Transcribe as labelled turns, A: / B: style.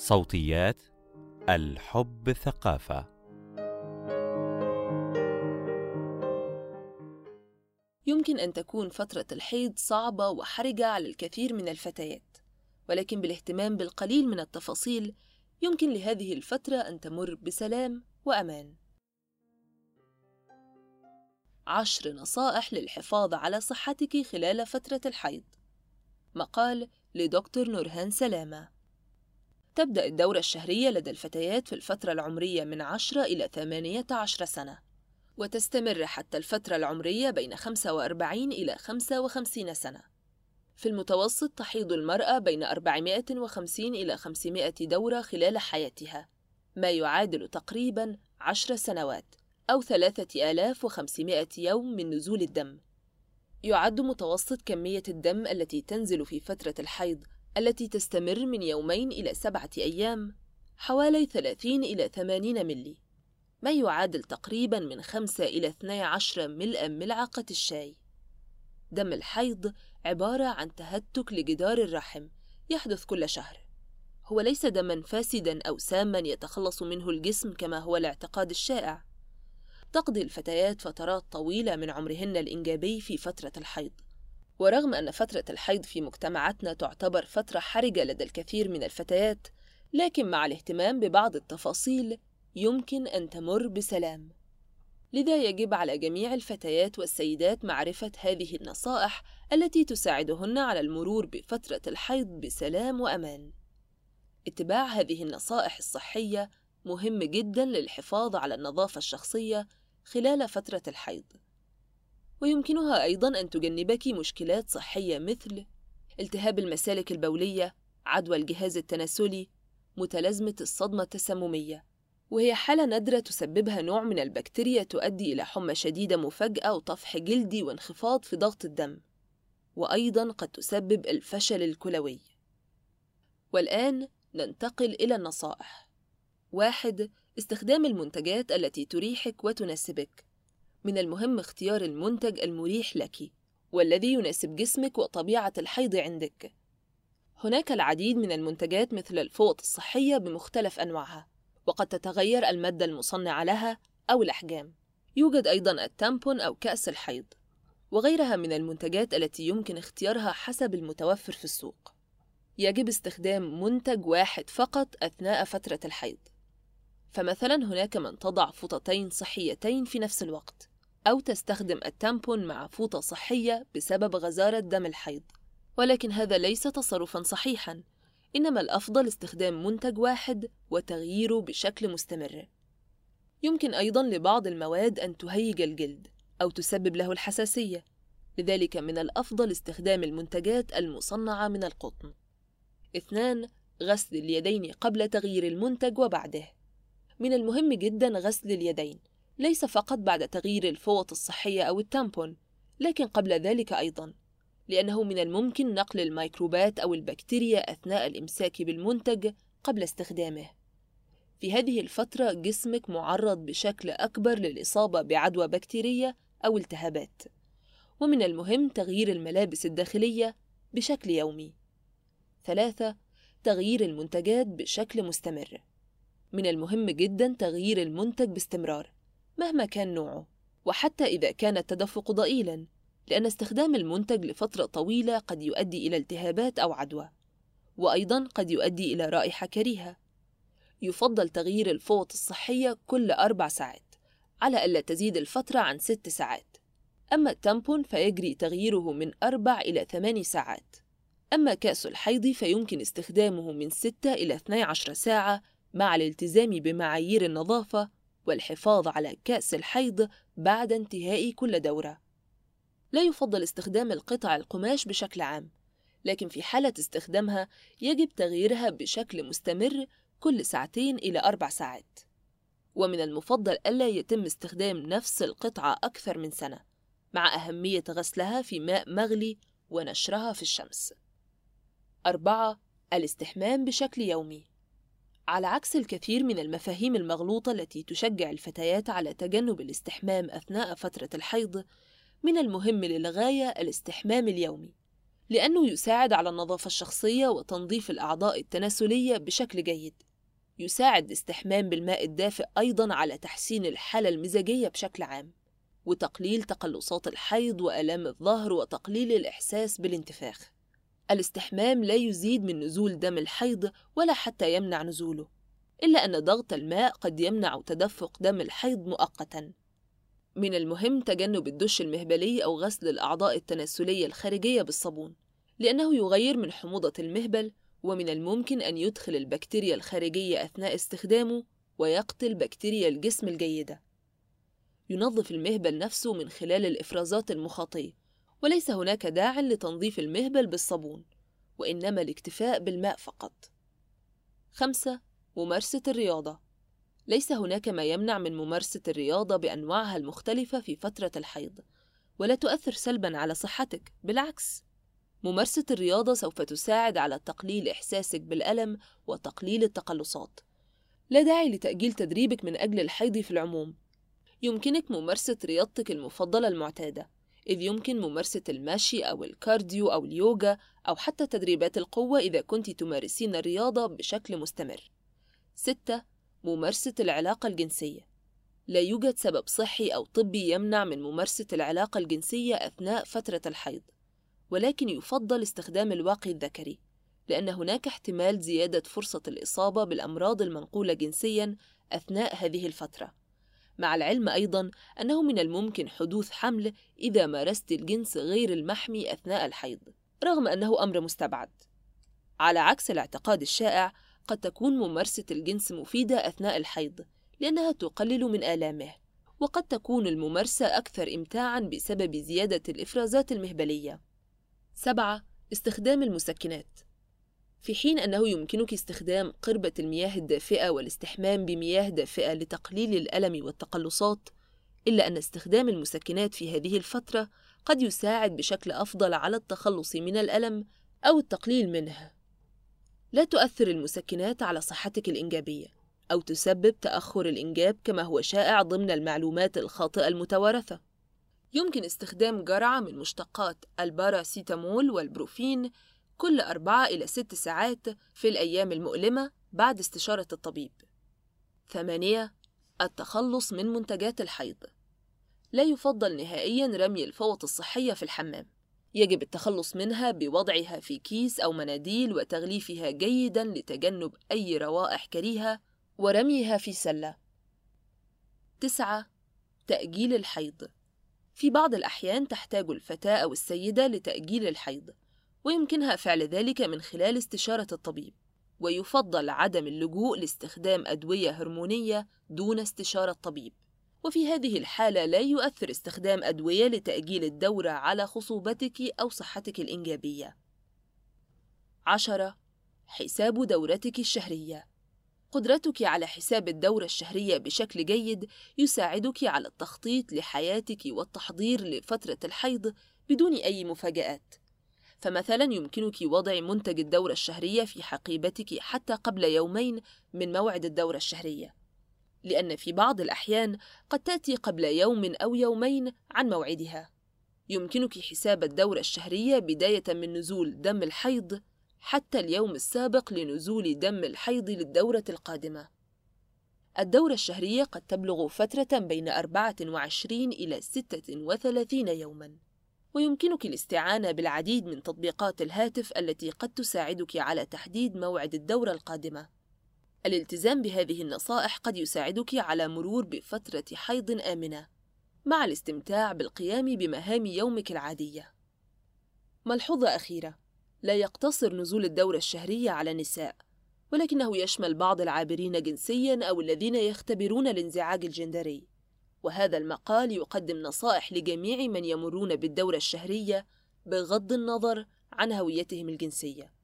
A: صوتيات الحب ثقافة
B: يمكن أن تكون فترة الحيض صعبة وحرجة على الكثير من الفتيات، ولكن بالاهتمام بالقليل من التفاصيل يمكن لهذه الفترة أن تمر بسلام وأمان. عشر نصائح للحفاظ على صحتك خلال فترة الحيض. مقال لدكتور نورهان سلامة. تبدأ الدورة الشهرية لدى الفتيات في الفترة العمرية من 10 إلى 18 سنة، وتستمر حتى الفترة العمرية بين 45 إلى 55 سنة. في المتوسط تحيض المرأة بين 450 إلى 500 دورة خلال حياتها، ما يعادل تقريباً 10 سنوات أو 3500 يوم من نزول الدم. يعد متوسط كمية الدم التي تنزل في فترة الحيض التي تستمر من يومين إلى سبعة أيام حوالي 30 إلى 80 ملي ما يعادل تقريبا من 5 إلى 12 ملء ملعقة الشاي. دم الحيض عبارة عن تهتك لجدار الرحم يحدث كل شهر. هو ليس دما فاسدا أو ساما يتخلص منه الجسم كما هو الاعتقاد الشائع. تقضي الفتيات فترات طويلة من عمرهن الإنجابي في فترة الحيض. ورغم أن فترة الحيض في مجتمعاتنا تعتبر فترة حرجة لدى الكثير من الفتيات لكن مع الاهتمام ببعض التفاصيل يمكن أن تمر بسلام لذا يجب على جميع الفتيات والسيدات معرفة هذه النصائح التي تساعدهن على المرور بفترة الحيض بسلام وأمان. اتباع هذه النصائح الصحية مهم جدا للحفاظ على النظافة الشخصية خلال فترة الحيض. ويمكنها أيضا أن تجنبك مشكلات صحية مثل التهاب المسالك البولية، عدوى الجهاز التناسلي، متلازمة الصدمة التسممية، وهي حالة نادرة تسببها نوع من البكتيريا تؤدي إلى حمى شديدة مفاجئة وطفح جلدي وانخفاض في ضغط الدم، وأيضا قد تسبب الفشل الكلوي. والآن ننتقل إلى النصائح. واحد: استخدام المنتجات التي تريحك وتناسبك. من المهم اختيار المنتج المريح لك والذي يناسب جسمك وطبيعة الحيض عندك. هناك العديد من المنتجات مثل الفوط الصحية بمختلف أنواعها، وقد تتغير المادة المصنعة لها أو الأحجام. يوجد أيضا التامبون أو كأس الحيض، وغيرها من المنتجات التي يمكن اختيارها حسب المتوفر في السوق. يجب استخدام منتج واحد فقط أثناء فترة الحيض. فمثلا هناك من تضع فوطتين صحيتين في نفس الوقت أو تستخدم التامبون مع فوطة صحية بسبب غزارة دم الحيض. ولكن هذا ليس تصرفا صحيحا. إنما الأفضل استخدام منتج واحد وتغييره بشكل مستمر. يمكن أيضا لبعض المواد أن تهيج الجلد أو تسبب له الحساسية. لذلك من الأفضل استخدام المنتجات المصنعة من القطن. اثنان غسل اليدين قبل تغيير المنتج وبعده. من المهم جدا غسل اليدين. ليس فقط بعد تغيير الفوط الصحية أو التامبون لكن قبل ذلك أيضا لأنه من الممكن نقل الميكروبات أو البكتيريا أثناء الإمساك بالمنتج قبل استخدامه. في هذه الفترة جسمك معرض بشكل أكبر للإصابة بعدوى بكتيرية أو التهابات. ومن المهم تغيير الملابس الداخلية بشكل يومي. ثلاثة تغيير المنتجات بشكل مستمر. من المهم جدا تغيير المنتج باستمرار. مهما كان نوعه وحتى إذا كان التدفق ضئيلا لأن استخدام المنتج لفترة طويلة قد يؤدي إلى التهابات أو عدوى وأيضا قد يؤدي إلى رائحة كريهة. يفضل تغيير الفوط الصحية كل أربع ساعات على ألا تزيد الفترة عن ست ساعات. أما التامبون فيجري تغييره من أربع إلى ثماني ساعات. أما كأس الحيض فيمكن استخدامه من 6 إلى 12 ساعة مع الالتزام بمعايير النظافة والحفاظ على كأس الحيض بعد انتهاء كل دورة. لا يفضل استخدام القطع القماش بشكل عام، لكن في حالة استخدامها يجب تغييرها بشكل مستمر كل ساعتين إلى أربع ساعات. ومن المفضل ألا يتم استخدام نفس القطعة أكثر من سنة، مع أهمية غسلها في ماء مغلي ونشرها في الشمس. أربعة الاستحمام بشكل يومي على عكس الكثير من المفاهيم المغلوطة التي تشجع الفتيات على تجنب الاستحمام أثناء فترة الحيض، من المهم للغاية الاستحمام اليومي، لأنه يساعد على النظافة الشخصية وتنظيف الأعضاء التناسلية بشكل جيد. يساعد الاستحمام بالماء الدافئ أيضا على تحسين الحالة المزاجية بشكل عام وتقليل تقلصات الحيض وآلام الظهر وتقليل الإحساس بالانتفاخ. الاستحمام لا يزيد من نزول دم الحيض ولا حتى يمنع نزوله إلا أن ضغط الماء قد يمنع تدفق دم الحيض مؤقتاً. من المهم تجنب الدش المهبلي أو غسل الأعضاء التناسلية الخارجية بالصابون لأنه يغير من حموضة المهبل ومن الممكن أن يدخل البكتيريا الخارجية أثناء استخدامه ويقتل بكتيريا الجسم الجيدة. ينظف المهبل نفسه من خلال الإفرازات المخاطية. وليس هناك داع لتنظيف المهبل بالصابون وإنما الاكتفاء بالماء فقط. خمسة ممارسة الرياضة. ليس هناك ما يمنع من ممارسة الرياضة بأنواعها المختلفة في فترة الحيض ولا تؤثر سلبا على صحتك بالعكس. ممارسة الرياضة سوف تساعد على تقليل إحساسك بالألم وتقليل التقلصات. لا داعي لتأجيل تدريبك من أجل الحيض في العموم. يمكنك ممارسة رياضتك المفضلة المعتادة. إذ يمكن ممارسة المشي أو الكارديو أو اليوغا أو حتى تدريبات القوة إذا كنت تمارسين الرياضة بشكل مستمر 6. ممارسة العلاقة الجنسية لا يوجد سبب صحي أو طبي يمنع من ممارسة العلاقة الجنسية أثناء فترة الحيض ولكن يفضل استخدام الواقي الذكري لأن هناك احتمال زيادة فرصة الإصابة بالأمراض المنقولة جنسياً أثناء هذه الفترة مع العلم أيضاً أنه من الممكن حدوث حمل إذا مارست الجنس غير المحمي أثناء الحيض رغم أنه أمر مستبعد على عكس الاعتقاد الشائع قد تكون ممارسة الجنس مفيدة أثناء الحيض لأنها تقلل من آلامه وقد تكون الممارسة أكثر إمتاعًا بسبب زيادة الإفرازات المهبلية. سبعة استخدام المسكنات في حين أنه يمكنك استخدام قربة المياه الدافئة والاستحمام بمياه دافئة لتقليل الألم والتقلصات، إلا أن استخدام المسكنات في هذه الفترة قد يساعد بشكل أفضل على التخلص من الألم أو التقليل منه. لا تؤثر المسكنات على صحتك الإنجابية أو تسبب تأخر الإنجاب كما هو شائع ضمن المعلومات الخاطئة المتوارثة. يمكن استخدام جرعة من مشتقات الباراسيتامول والبروفين كل أربعة إلى ست ساعات في الأيام المؤلمة بعد استشارة الطبيب. ثمانية التخلص من منتجات الحيض لا يفضل نهائيا رمي الفوط الصحية في الحمام يجب التخلص منها بوضعها في كيس أو مناديل وتغليفها جيدا لتجنب أي روائح كريهة ورميها في سلة. تسعة تأجيل الحيض في بعض الأحيان تحتاج الفتاة أو السيدة لتأجيل الحيض ويمكنها فعل ذلك من خلال استشارة الطبيب ويفضل عدم اللجوء لاستخدام أدوية هرمونية دون استشارة طبيب وفي هذه الحالة لا يؤثر استخدام أدوية لتأجيل الدورة على خصوبتك أو صحتك الإنجابية. عشرة حساب دورتك الشهرية قدرتك على حساب الدورة الشهرية بشكل جيد يساعدك على التخطيط لحياتك والتحضير لفترة الحيض بدون أي مفاجآت. فمثلا يمكنك وضع منتج الدورة الشهرية في حقيبتك حتى قبل يومين من موعد الدورة الشهرية. لأن في بعض الأحيان قد تأتي قبل يوم أو يومين عن موعدها. يمكنك حساب الدورة الشهرية بداية من نزول دم الحيض حتى اليوم السابق لنزول دم الحيض للدورة القادمة. الدورة الشهرية قد تبلغ فترة بين 24 إلى 36 يوماً. ويمكنك الاستعانة بالعديد من تطبيقات الهاتف التي قد تساعدك على تحديد موعد الدورة القادمة. الالتزام بهذه النصائح قد يساعدك على مرور بفترة حيض آمنة مع الاستمتاع بالقيام بمهام يومك العادية. ملحوظة أخيرة: لا يقتصر نزول الدورة الشهرية على النساء، ولكنه يشمل بعض العابرين جنسيًا أو الذين يختبرون الانزعاج الجندري. وهذا المقال يقدم نصائح لجميع من يمرون بالدورة الشهرية بغض النظر عن هويتهم الجنسية.